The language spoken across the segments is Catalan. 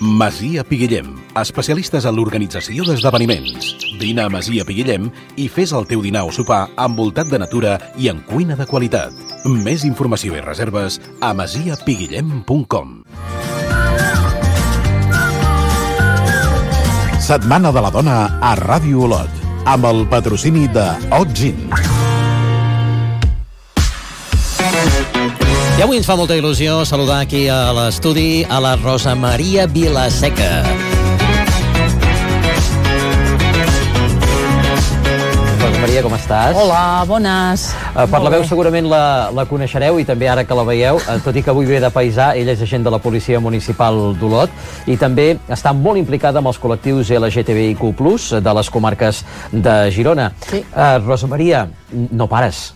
Masia Piguillem, especialistes en l'organització d'esdeveniments. Vine a Masia Piguillem i fes el teu dinar o sopar envoltat de natura i en cuina de qualitat. Més informació i reserves a masiapiguillem.com Setmana de la Dona a Ràdio Olot, amb el patrocini de Otgin. I avui ens fa molta il·lusió saludar aquí a l'estudi a la Rosa Maria Vilaseca. Rosa Maria, com estàs? Hola, bones. Uh, per la veu segurament la, la coneixereu i també ara que la veieu, uh, tot i que avui ve de paisà, ella és agent de la Policia Municipal d'Olot i també està molt implicada amb els col·lectius LGTBIQ+, de les comarques de Girona. Sí. Uh, Rosa Maria, no pares.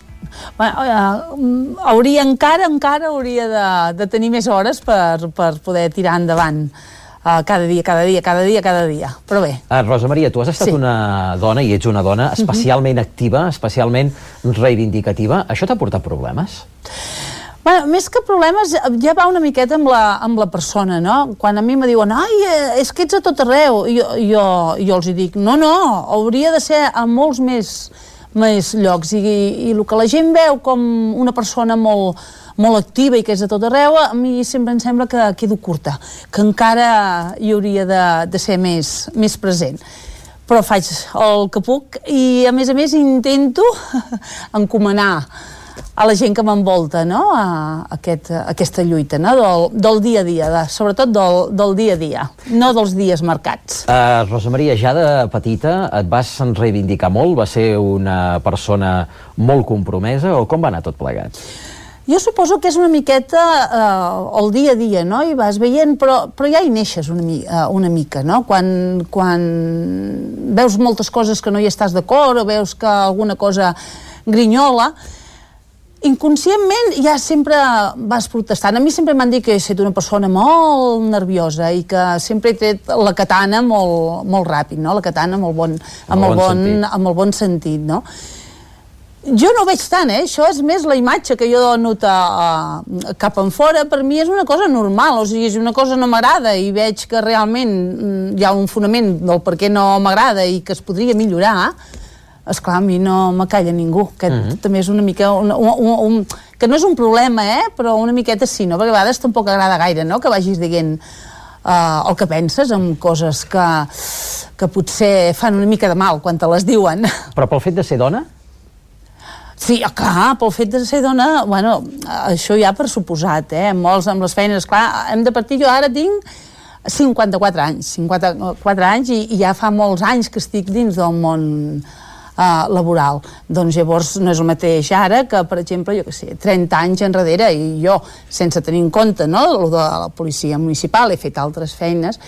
Bueno, eh, hauria encara, encara hauria de, de tenir més hores per, per poder tirar endavant uh, cada dia, cada dia, cada dia, cada dia. Però bé, Uh, Rosa Maria, tu has estat Sí. una dona i ets una dona especialment activa, especialment reivindicativa. Això t'ha portat problemes? Bueno, més que problemes, ja va una miqueta amb la, amb la persona, no? Quan a mi me diuen, ai, eh, és que ets a tot arreu, jo, jo, jo els hi dic, no, no, hauria de ser a molts més, més llocs, i, i el que la gent veu com una persona molt, molt activa i que és a tot arreu, a mi sempre em sembla que quedo curta, que encara hi hauria de, de ser més, més present. Però faig el que puc i a més a més intento encomanar a la gent que m'envolta no? a, aquest, a aquesta lluita no? del, del dia a dia, de, sobretot del, del dia a dia, no dels dies marcats. Uh, Rosa Maria, ja de petita et vas reivindicar molt, va ser una persona molt compromesa o com va anar tot plegat? Jo suposo que és una miqueta eh, el dia a dia, no? I vas veient, però, però ja hi neixes una, mi, eh, una mica, no? Quan, quan veus moltes coses que no hi estàs d'acord o veus que alguna cosa grinyola, inconscientment ja sempre vas protestant. A mi sempre m'han dit que he estat una persona molt nerviosa i que sempre he tret la katana molt, molt ràpid, no? La katana amb el bon, amb el bon, sentit. amb el bon sentit, no? Jo no ho veig tant, eh? Això és més la imatge que jo dono a, a, cap en fora. Per mi és una cosa normal, o sigui, és una cosa no m'agrada i veig que realment mm, hi ha un fonament del per què no m'agrada i que es podria millorar. Esclar, a mi no m'acalla ningú. Aquest Mhm. també és una mica... Un, un, un, un, que no és un problema, eh? Però una miqueta sí, no? Perquè a vegades tampoc agrada gaire, no?, que vagis dient uh, el que penses amb coses que, que potser fan una mica de mal quan te les diuen. Però pel fet de ser dona? Sí, ah, clar, pel fet de ser dona, bueno, això ja per suposat, eh? Molts amb les feines, clar, hem de partir, jo ara tinc 54 anys, 54 anys i, i ja fa molts anys que estic dins del món eh, laboral. Doncs llavors no és el mateix ara que, per exemple, jo que sé, 30 anys enrere i jo, sense tenir en compte no, el de la policia municipal, he fet altres feines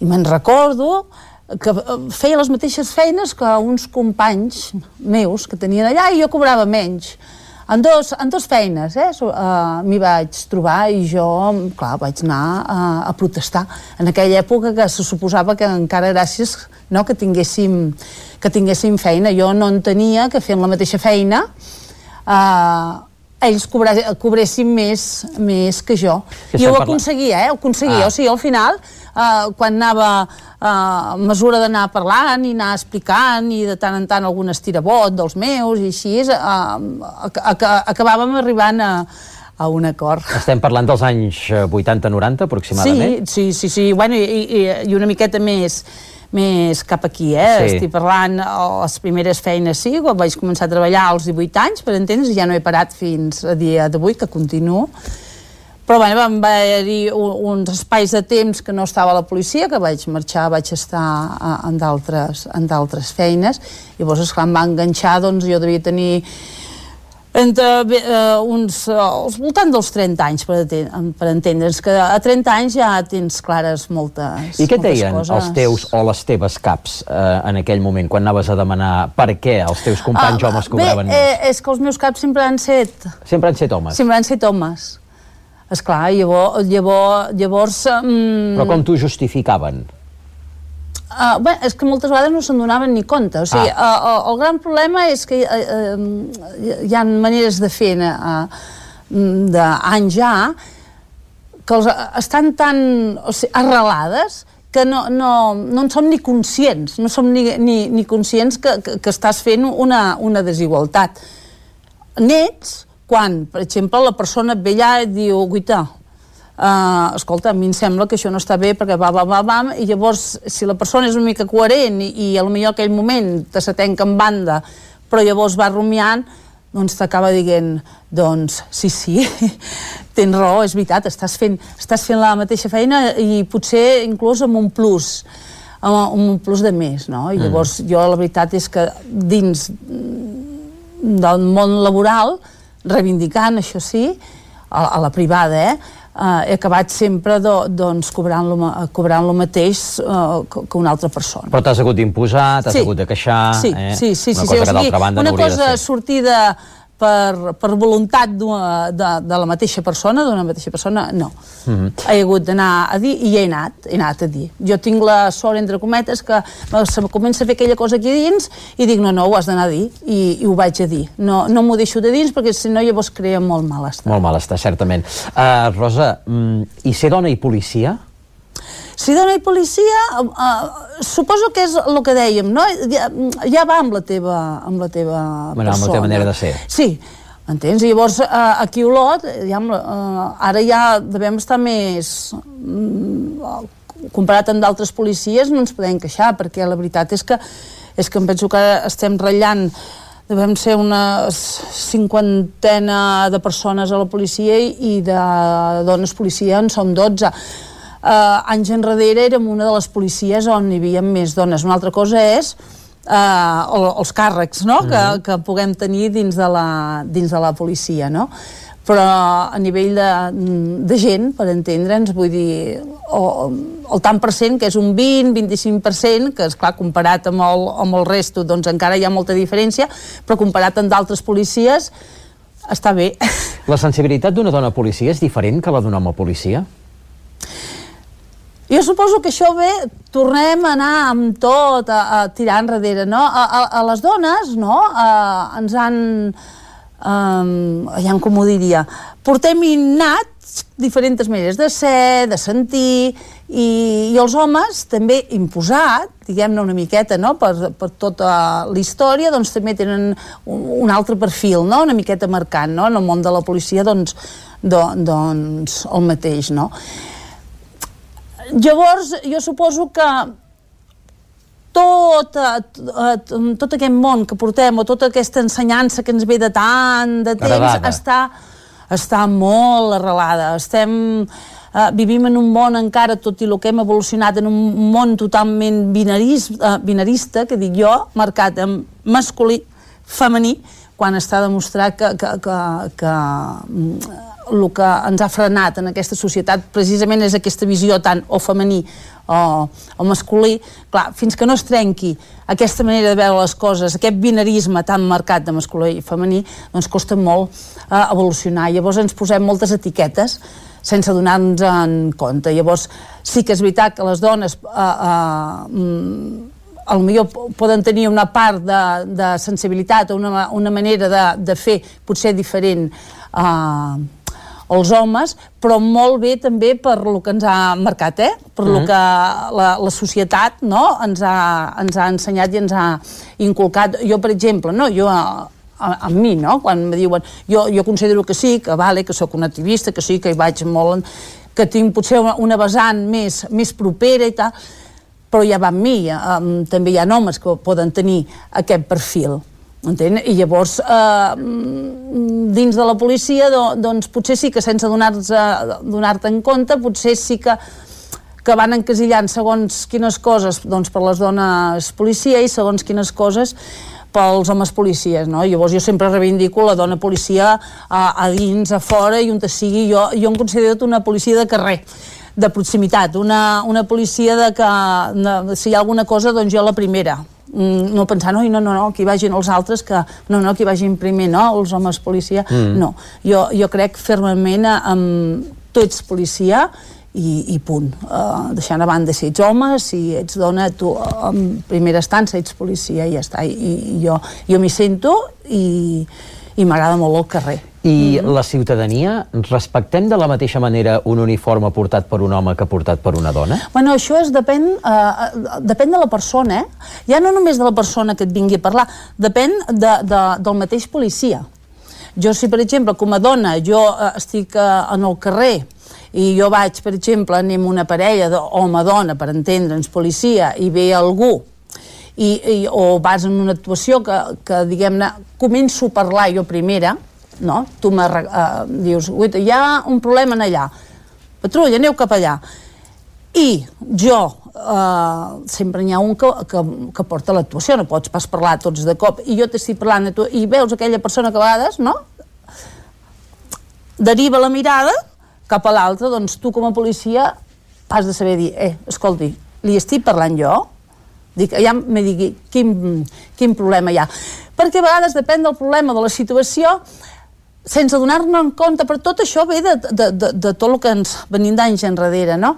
i me'n recordo que eh, feia les mateixes feines que uns companys meus que tenien allà i jo cobrava menys. En dos, en dos feines, eh? So, uh, m'hi vaig trobar i jo, clar, vaig anar a, a protestar. En aquella època que se suposava que encara gràcies no, que, tinguéssim, que tinguéssim feina. Jo no entenia que fent la mateixa feina uh, ells cobressin més, més que jo. Que I ho aconseguia, eh? Ho aconseguia. Ah. O sigui, al final, eh, quan anava eh, a mesura d'anar parlant i anar explicant i de tant en tant algun estirabot dels meus i així, eh, ac ac acabàvem arribant a, a un acord. Estem parlant dels anys eh, 80-90 aproximadament? Sí, sí, sí, sí. Bueno, i, i, i una miqueta més més cap aquí, eh? Sí. Estic parlant, oh, les primeres feines sí, quan vaig començar a treballar als 18 anys, per entendre's, ja no he parat fins a dia d'avui, que continuo. Però bueno, van haver-hi uns espais de temps que no estava la policia, que vaig marxar, vaig estar d'altres en d'altres feines, i llavors, esclar, em va enganxar, doncs jo devia tenir entre uh, uns, uh, als voltant dels 30 anys, per, per entendre'ns, que a 30 anys ja tens clares moltes I què moltes deien coses. els teus o les teves caps uh, en aquell moment, quan anaves a demanar per què els teus companys Ah, homes cobraven bé, més? eh, és que els meus caps sempre han set Sempre han set homes. sempre han set homes. Esclar, llavors... llavors, llavors mm, Però com t'ho justificaven? Uh, bé, és que moltes vegades no se'n donaven ni compte. O sigui, ah. uh, uh, el gran problema és que uh, uh, hi ha maneres de fer uh, d'anys ja que els, uh, estan tan o sigui, arrelades que no, no, no en som ni conscients, no som ni, ni, ni conscients que, que, que estàs fent una, una desigualtat. Nets, quan, per exemple, la persona et ve allà i et diu, guita, uh, escolta, a mi em sembla que això no està bé perquè va, va, va, va, i llavors, si la persona és una mica coherent i, i potser aquell moment te s'atenca en banda, però llavors va rumiant, doncs t'acaba dient, doncs, sí, sí, tens raó, és veritat, estàs fent, estàs fent la mateixa feina i potser inclús amb un plus, amb un plus de més, no? I llavors jo la veritat és que dins del món laboral, reivindicant, això sí, a, a la privada, eh? Uh, he acabat sempre do, doncs, cobrant, lo, cobrant lo mateix uh, que una altra persona. Però t'has hagut d'imposar, t'has hagut de queixar... Sí, eh? sí, sí. Una sí, cosa sí, que d'altra banda una no cosa de ser. sortida per, per voluntat de, de la mateixa persona, d'una mateixa persona, no. Mm. -hmm. He hagut d'anar a dir i he anat, he anat a dir. Jo tinc la sort, entre cometes, que se me comença a fer aquella cosa aquí dins i dic, no, no, ho has d'anar a dir, i, i ho vaig a dir. No, no m'ho deixo de dins perquè si no llavors crea molt malestar. Molt malestar, certament. Uh, Rosa, mm, i ser dona i policia? Si dona i policia, uh, suposo que és el que dèiem, no? Ja, ja va amb la teva, amb la teva Bueno, amb la persona. teva manera de ser. Sí, entens? I llavors, uh, aquí a Olot, ja, uh, ara ja devem estar més... mm, comparat amb d'altres policies no ens podem queixar, perquè la veritat és que, és que em penso que estem ratllant devem ser una cinquantena de persones a la policia i de dones policia en som 12 uh, anys enrere érem una de les policies on hi havia més dones. Una altra cosa és uh, els càrrecs no? que, que puguem tenir dins de la, dins de la policia, no? però a nivell de, de gent, per entendre'ns, vull dir, o, el tant per cent, que és un 20-25%, que és clar, comparat amb el, amb el resto, doncs encara hi ha molta diferència, però comparat amb d'altres policies, està bé. La sensibilitat d'una dona policia és diferent que la d'un home policia? Jo suposo que això ve, tornem a anar amb tot, a, a tirar enrere, no? A, a, a les dones, no?, a, ens han, um, ja com ho diria, portem innats diferents maneres de ser, de sentir, i, i els homes també imposat, diguem-ne una miqueta, no?, per, per tota la història, doncs també tenen un, un altre perfil, no?, una miqueta marcant, no?, en el món de la policia, doncs, do, doncs el mateix, no?, Llavors, jo suposo que tot, eh, tot aquest món que portem, o tota aquesta ensenyança que ens ve de tant de temps, Heredada. està, està molt arrelada. Estem, eh, vivim en un món encara, tot i el que hem evolucionat, en un món totalment binaris, eh, binarista, que dic jo, marcat en masculí, femení, quan està demostrat que, que, que, que mm, el que ens ha frenat en aquesta societat precisament és aquesta visió tant o femení o, o masculí. Clar, fins que no es trenqui aquesta manera de veure les coses, aquest binarisme tan marcat de masculí i femení, doncs costa molt eh, evolucionar. Llavors ens posem moltes etiquetes sense donar-nos en compte. Llavors, sí que és veritat que les dones eh, eh, mm, a lo millor poden tenir una part de, de sensibilitat o una, una manera de, de fer potser diferent eh, els homes, però molt bé també per lo que ens ha marcat, eh? per lo que la, la societat no? ens, ha, ens ha ensenyat i ens ha inculcat. Jo, per exemple, no? jo a, a, a mi, no? quan me diuen jo, jo considero que sí, que vale, que sóc una activista, que sí, que hi vaig molt... que tinc potser una, una vessant més, més propera i tal, però ja va amb mi, um, també hi ha homes que poden tenir aquest perfil. Entén? I llavors, eh, dins de la policia, do, doncs potser sí que sense donar-te donar en compte, potser sí que que van encasillant segons quines coses doncs, per les dones policia i segons quines coses pels homes policies, no? Llavors jo sempre reivindico la dona policia a, a dins, a fora i on te sigui. Jo, jo em considero una policia de carrer de proximitat, una, una policia de que no, si hi ha alguna cosa, doncs jo la primera no pensar, no, no, no, no, que hi vagin els altres, que no, no, que hi vagin primer, no, els homes policia, mm. no. Jo, jo crec fermament amb tu ets policia i, i punt. Uh, deixant a banda si ets home, si ets dona, tu en primera estança ets policia i ja està. I, i jo, jo m'hi sento i, i m'agrada molt el carrer. I mm -hmm. la ciutadania, respectem de la mateixa manera un uniforme portat per un home que portat per una dona? Bueno, això és, depèn, uh, depèn de la persona, eh? Ja no només de la persona que et vingui a parlar, depèn de, de, del mateix policia. Jo, si per exemple, com a dona, jo uh, estic uh, en el carrer i jo vaig, per exemple, anem una parella d'home-dona, per entendre'ns, policia, i ve algú i, i, o vas en una actuació que, que diguem-ne, començo a parlar jo primera, no? tu uh, dius, hi ha un problema en allà, patrulla, aneu cap allà. I jo, uh, sempre n'hi ha un que, que, que porta l'actuació, no pots pas parlar tots de cop, i jo t'estic parlant de tu, i veus aquella persona que a vegades, no? Deriva la mirada cap a l'altre, doncs tu com a policia has de saber dir, eh, escolti, li estic parlant jo? Dic, ja me digui quin, quin problema hi ha. Perquè a vegades depèn del problema, de la situació, sense donar-ne en compte, però tot això ve de, de, de, de tot el que ens venim d'anys enrere, no?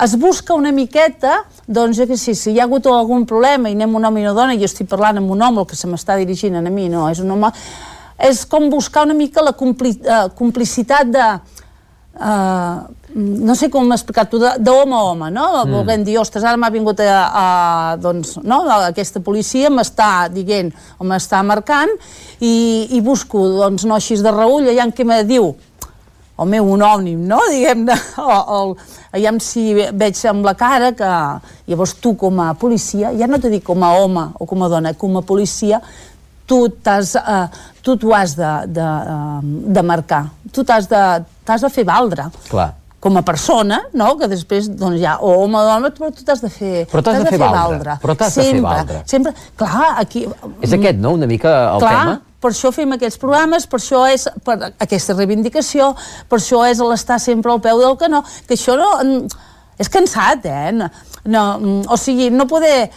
Es busca una miqueta, doncs jo que sé, si hi ha hagut algun problema i anem un home i una dona, i jo estic parlant amb un home, el que se m'està dirigint a mi, no, és un home... És com buscar una mica la compli, uh, complicitat de, Uh, no sé com explicar-t'ho, d'home a home, no? Mm. Volguem dir, ostres, ara m'ha vingut a, a, doncs, no? aquesta policia m'està dient, o m'està marcant, i, i busco, doncs, no així de reull, allà en què me diu, el meu onònim, no? Diguem-ne, allà si veig amb la cara que llavors tu com a policia, ja no t'ho dic com a home o com a dona, com a policia, tu t'has uh, tu t'ho has de, de, uh, de marcar, tu t'has de, de fer valdre. Clar com a persona, no? que després doncs ja, o home o dona, però tu t'has de fer, però t'has de, de fer valdre. valdre. Però t'has de fer valdre. Sempre, clar, aquí... És aquest, no?, una mica el clar, tema? per això fem aquests programes, per això és per aquesta reivindicació, per això és l'estar sempre al peu del canó, que això no... És cansat, eh? No, no, o sigui, no poder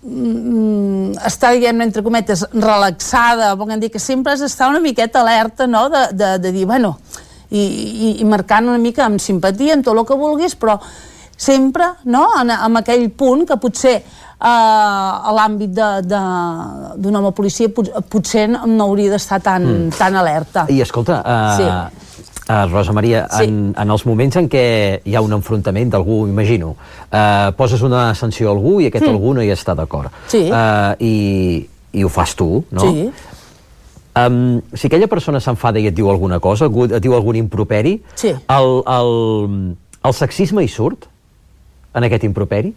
mm, estar, diguem entre cometes, relaxada, volen dir que sempre has d'estar una miqueta alerta, no?, de, de, de dir, bueno, i, i, i marcant una mica amb simpatia, en tot el que vulguis, però sempre, no?, en, en aquell punt que potser eh, a l'àmbit d'un home policia pot, potser no hauria d'estar tan, mm. tan alerta. I escolta, uh, sí Uh, Rosa Maria, sí. en, en els moments en què hi ha un enfrontament d'algú, imagino, uh, poses una sanció a algú i aquest mm. algú no hi està d'acord. Sí. Uh, i, I ho fas tu, no? Sí. Um, si aquella persona s'enfada i et diu alguna cosa, et diu algun improperi, sí. el, el, el sexisme hi surt en aquest improperi?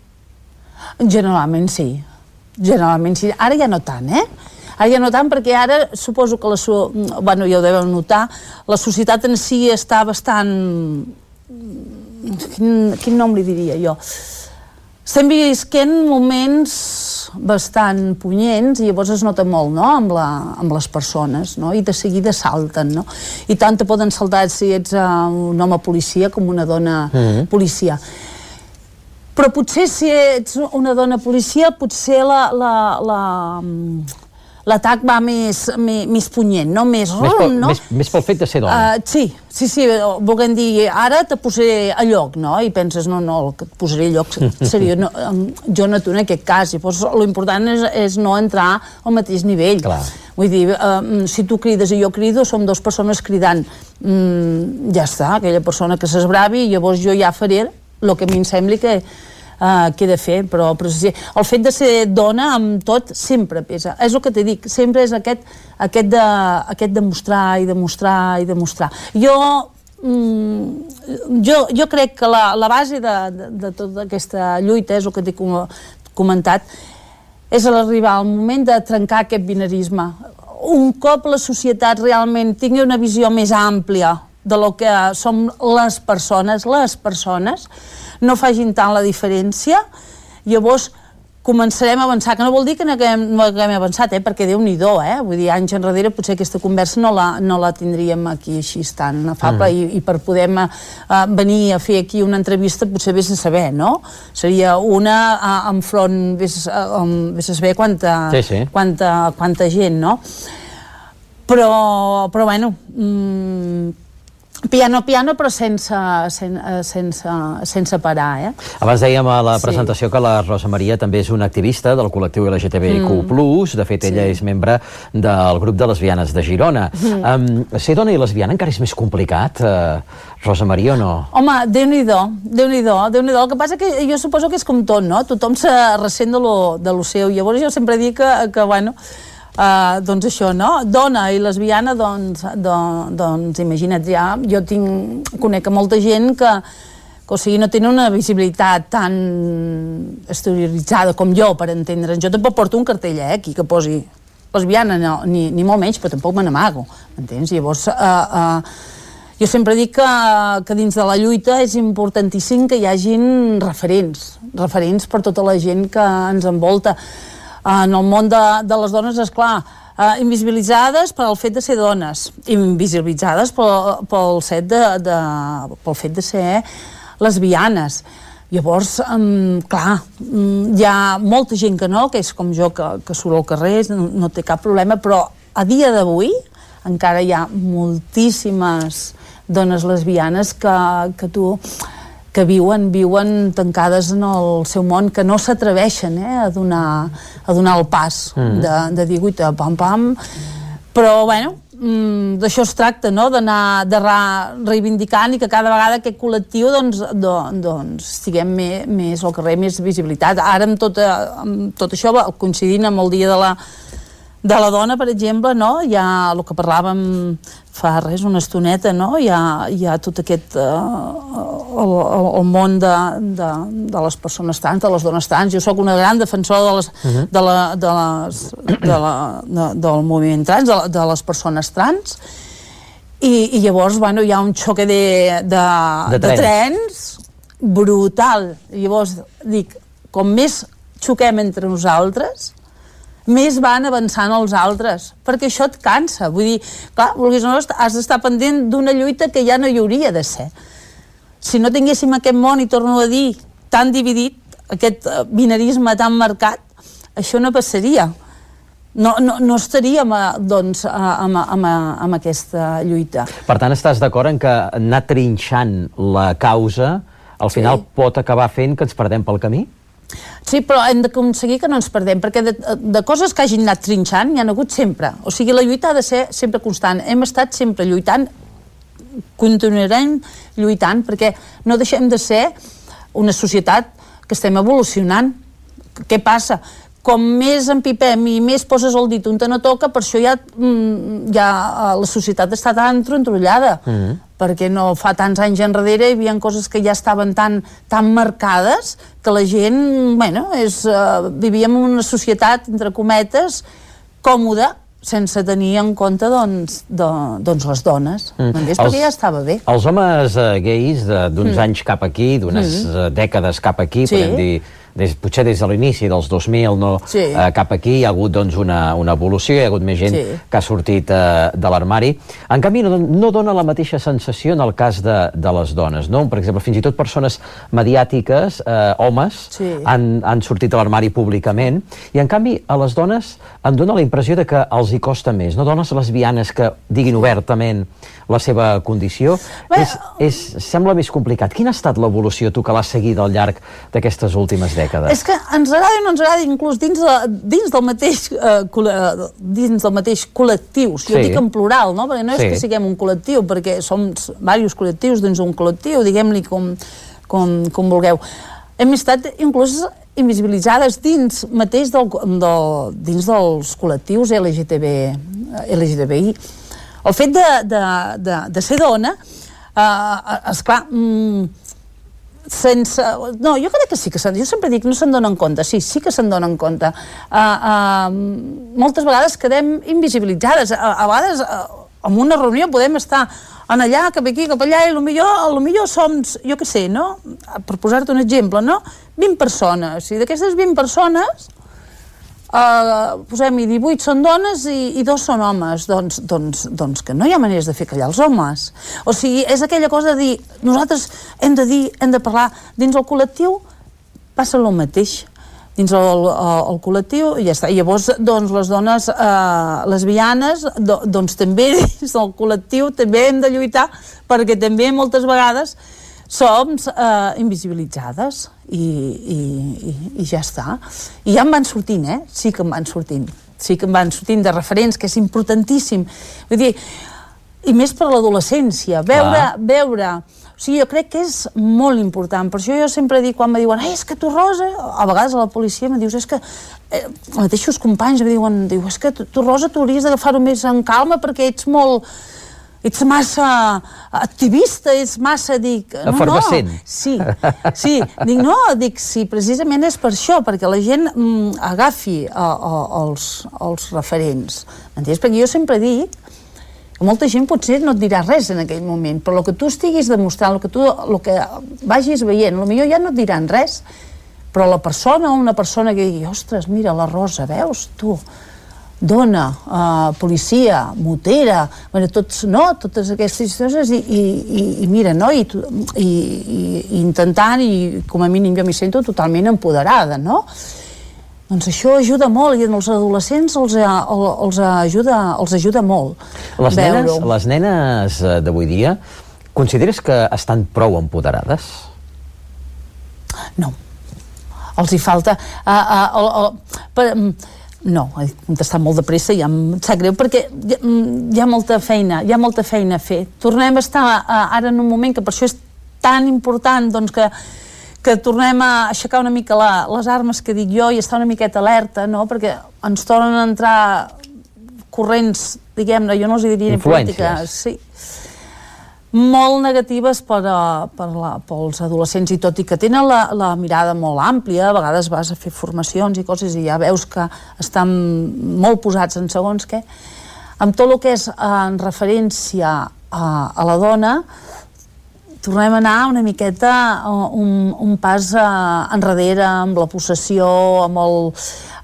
Generalment sí. Generalment sí. Ara ja no tant, eh? Ara ja no tant, perquè ara suposo que la... Bueno, ja ho deveu notar, la societat en si està bastant... Quin, quin nom li diria jo? Estem visquent moments bastant punyents i llavors es nota molt no? amb, la, amb les persones no? i de seguida salten no? i tant te poden saltar si ets uh, un home policia com una dona mm -hmm. policia però potser si ets una dona policia potser la, la, la, l'atac va més, més, més punyent, no? Més, més, pel, no? més, més pel fet de ser dona. Uh, sí, sí, sí, volguem dir, ara te posaré a lloc, no? I penses, no, no, que et posaré a lloc seria, no, jo no tu en aquest cas, i llavors l'important és, és no entrar al mateix nivell. Clar. Vull dir, uh, si tu crides i jo crido, som dues persones cridant. Mm, ja està, aquella persona que s'esbravi, llavors jo ja faré el que a mi em sembli que, uh, què he de fer, però, però sí, el fet de ser dona amb tot sempre pesa. És el que t'he dit, sempre és aquest, aquest, de, aquest de mostrar i demostrar i demostrar. Jo mm, jo, jo crec que la, la base de, de, de tota aquesta lluita és el que t'he comentat és l'arribar al moment de trencar aquest binarisme un cop la societat realment tingui una visió més àmplia de lo que som les persones, les persones, no facin tant la diferència, llavors començarem a avançar, que no vol dir que no haguem, no haguem avançat, eh? perquè Déu-n'hi-do, eh? vull dir, anys enrere potser aquesta conversa no la, no la tindríem aquí així tan afable mm. i, i per poder uh, venir a fer aquí una entrevista potser vés a saber, no? Seria una uh, enfront, vés, uh, um, vés a saber quanta, sí, sí. quanta, quanta gent, no? Però, però bueno, mm, Piano, piano, però sense, sen, eh, sense, sense parar, eh? Abans dèiem a la presentació sí. que la Rosa Maria també és una activista del col·lectiu LGTBIQ+, mm. de fet ella sí. és membre del grup de lesbianes de Girona. Mm. Um, ser dona i lesbiana encara és més complicat, uh, Rosa Maria, o no? Home, déu-n'hi-do, déu-n'hi-do, déu nhi déu El que passa que jo suposo que és com tot, no? Tothom se ressent de lo, de lo seu. Llavors jo sempre dic que, que bueno, Uh, doncs això, no? Dona i lesbiana, doncs, do, doncs imagina't ja, jo tinc, conec molta gent que, que o sigui, no tenen una visibilitat tan exterioritzada com jo, per entendre'ns. Jo tampoc porto un cartell eh, aquí que posi lesbiana, no, ni, ni molt menys, però tampoc me n'amago, m'entens? Llavors, uh, uh, jo sempre dic que, que dins de la lluita és importantíssim que hi hagin referents, referents per tota la gent que ens envolta en el món de, de les dones, és clar, eh, invisibilitzades per al fet de ser dones, invisibilitzades pel, pel, set de, de, pel fet de ser lesbianes. Llavors, um, clar, um, hi ha molta gent que no, que és com jo, que, que surt al carrer, no, no té cap problema, però a dia d'avui encara hi ha moltíssimes dones lesbianes que, que tu que viuen, viuen tancades en el seu món, que no s'atreveixen eh, a, donar, a donar el pas mm. de, de dir, guita, pam, pam, però, bueno, mm, d'això es tracta, no?, d'anar de reivindicant i que cada vegada aquest col·lectiu doncs, do, doncs estiguem més, més al carrer, més visibilitat. Ara amb tot, amb tot això, coincidint amb el dia de la, de la dona, per exemple, no? hi ha el que parlàvem fa res, una estoneta, no? hi, ha, hi ha tot aquest... Uh, el, el, el món de, de, de les persones trans, de les dones trans. Jo sóc una gran defensora de les, uh -huh. de la, de les, de la, de, del moviment trans, de, de les persones trans, i, i llavors bueno, hi ha un xoque de, de, de, trens. de trens brutal. Llavors, dic, com més xoquem entre nosaltres, més van avançant els altres, perquè això et cansa. Vull dir, clar, vulguis o no, has d'estar pendent d'una lluita que ja no hi hauria de ser. Si no tinguéssim aquest món, i torno a dir, tan dividit, aquest eh, binarisme tan marcat, això no passaria. No, no, no estaríem eh, doncs, a, amb, amb, amb aquesta lluita. Per tant, estàs d'acord en que anar trinxant la causa al final sí. pot acabar fent que ens perdem pel camí? Sí, però hem d'aconseguir que no ens perdem, perquè de, de coses que hagin anat trinxant hi ha hagut sempre. O sigui, la lluita ha de ser sempre constant. Hem estat sempre lluitant, continuarem lluitant, perquè no deixem de ser una societat que estem evolucionant. Què passa? Com més empipem i més poses el dit on te no toca, per això ja, mm, ja eh, la societat està tan trontrollada. Mm -hmm perquè no fa tants anys enrere hi havia coses que ja estaven tan, tan marcades que la gent, bueno, és, uh, vivíem en una societat, entre cometes, còmoda, sense tenir en compte doncs, de, doncs les dones. Mm. Els, perquè ja estava bé. Els homes uh, gais d'uns mm. anys cap aquí, d'unes mm. dècades cap aquí, sí. podem dir des, potser des de l'inici dels 2000 no, sí. eh, cap aquí hi ha hagut doncs, una, una evolució, hi ha hagut més gent sí. que ha sortit eh, de l'armari. En canvi, no, no dona la mateixa sensació en el cas de, de les dones. No? Per exemple, fins i tot persones mediàtiques, eh, homes, sí. han, han sortit de l'armari públicament, i en canvi a les dones em dona la impressió de que els hi costa més. No dones lesbianes que diguin obertament la seva condició. Bé, és, és, sembla més complicat. Quina ha estat l'evolució, tu que l'has seguit al llarg d'aquestes últimes dècades? És que ens agrada o no ens agrada, inclús dins, de, dins, del, mateix, uh, dins del mateix col·lectiu. Si sí. jo dic en plural, no? perquè no és sí. que siguem un col·lectiu, perquè som diversos col·lectius dins un col·lectiu, diguem-li com, com, com vulgueu. Hem estat inclús invisibilitzades dins mateix del, del, dins dels col·lectius LGTB, LGTBI el fet de, de, de, de ser dona, eh, esclar, mm, sense... No, jo crec que sí que se'n... Jo sempre dic, no se'n donen compte. Sí, sí que se'n donen compte. Uh, uh, moltes vegades quedem invisibilitzades. A, a vegades, uh, en una reunió podem estar en allà, cap aquí, cap allà, i millor, millor som, jo què sé, no? Per posar-te un exemple, no? 20 persones, i d'aquestes 20 persones, eh, posem-hi 18 són dones i, i dos són homes, doncs, doncs, doncs que no hi ha maneres de fer callar els homes. O sigui, és aquella cosa de dir, nosaltres hem de dir, hem de parlar, dins el col·lectiu passa el mateix dins el, el, el col·lectiu i ja està. I llavors, doncs, les dones eh, lesbianes, do, doncs també dins del col·lectiu també hem de lluitar perquè també moltes vegades som eh, invisibilitzades i, i, i, i ja està. I ja em van sortint, eh? Sí que em van sortint. Sí que em van sortint de referents, que és importantíssim. Vull dir, i més per l'adolescència, veure, Clar. veure o sigui, jo crec que és molt important. Per això jo sempre dic, quan me diuen, és que tu, Rosa, a vegades a la policia me dius, és que eh, mateixos companys em diuen, diu, és que tu, tu Rosa, tu hauries d'agafar-ho més en calma perquè ets molt ets massa activista, ets massa, dic... No, Efervescent. No, sí, sí, dic, no, dic, sí, precisament és per això, perquè la gent mm, agafi a, a, els, els referents, entens? Perquè jo sempre dic molta gent potser no et dirà res en aquell moment, però el que tu estiguis demostrant, el que tu el que vagis veient, millor ja no et diran res, però la persona una persona que digui, ostres, mira, la Rosa, veus, tu, dona, uh, policia, motera, bueno, tots, no, totes aquestes coses i, i, i, i mira, no, I, i, i, intentant, i com a mínim jo m'hi sento totalment empoderada, no? Doncs això ajuda molt i els adolescents els, eh, els, ajuda, els ajuda molt. Les nenes, les nenes eh, d'avui dia, consideres que estan prou empoderades? No. Els hi falta... Uh, uh, uh, uh, per, um, no, he contestat molt de pressa i ja em sap greu perquè hi, hi ha molta feina, hi ha molta feina a fer. Tornem a estar uh, ara en un moment que per això és tan important doncs, que que tornem a aixecar una mica la, les armes que dic jo i estar una miqueta alerta, no? perquè ens tornen a entrar corrents, diguem-ne, jo no els diria ni polítiques, sí, molt negatives per, a, per la, pels adolescents i tot i que tenen la, la mirada molt àmplia, a vegades vas a fer formacions i coses i ja veus que estan molt posats en segons què, amb tot el que és en referència a, a la dona, tornem a anar una miqueta uh, un, un pas uh, enrere amb la possessió, amb, el,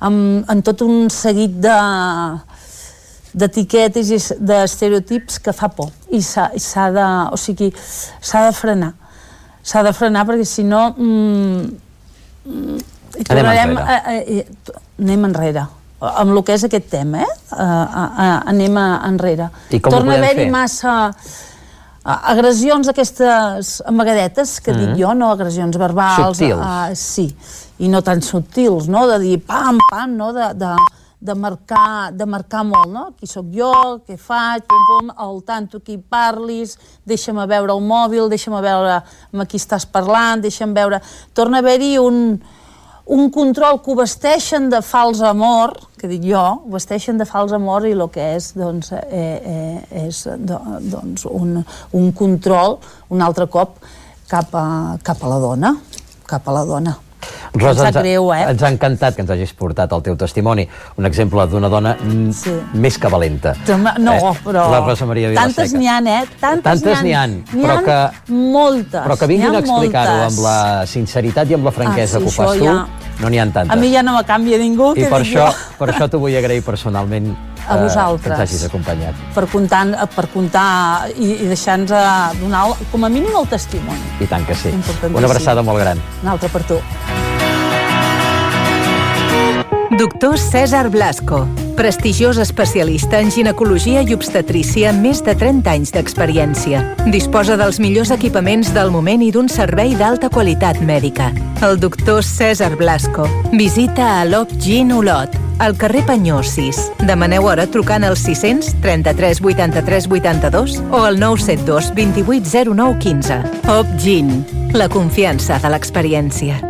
amb, amb tot un seguit de d'etiquetes i d'estereotips que fa por i s'ha de, o sigui, s'ha de frenar s'ha de frenar perquè si no mm, mm, tornarem, anem enrere. A, a, a, anem enrere amb el que és aquest tema, eh? Uh, uh, uh, anem a, enrere. I com Torna a haver-hi massa agressions aquestes amagadetes que mm -hmm. dic jo, no agressions verbals subtils uh, sí, i no tan subtils no? de dir pam, pam, no? de, de, de marcar, de marcar molt, no? Qui sóc jo, què faig, pum, pum, al tanto qui parlis, deixa'm veure el mòbil, deixa'm veure amb qui estàs parlant, deixa'm veure... Torna a haver-hi un, un control que ho vesteixen de fals amor, que dic jo, ho vesteixen de fals amor i el que és, doncs, eh, eh, és doncs, un, un control, un altre cop, cap a, cap a la dona, cap a la dona. Rosa, ens, greu, eh? ens ha encantat que ens hagis portat el teu testimoni, un exemple d'una dona sí. més que valenta. No, eh? però... La Rosa Maria Vilaseca. Tantes n'hi ha, eh? Tantes, Tantes n'hi ha, però que... moltes. Però que vinguin a explicar-ho amb la sinceritat i amb la franquesa ah, sí, que ho fas tu, ja... no n'hi ha tantes. A mi ja no me canvia ningú, I per això, per això t'ho vull agrair personalment a eh, vosaltres. Que ens hagis acompanyat. Per comptar, per comptar i, i deixar-nos donar com a mínim el testimoni. I tant que sí. Una abraçada molt gran. Una altra per tu. Doctor César Blasco, prestigiós especialista en ginecologia i obstetrícia amb més de 30 anys d'experiència. Disposa dels millors equipaments del moment i d'un servei d'alta qualitat mèdica. El doctor César Blasco. Visita a l'OP Gin Olot, al carrer Panyó 6. Demaneu hora trucant al 600 33 83 82 o al 972 28 09 15. OP Gin, la confiança de l'experiència.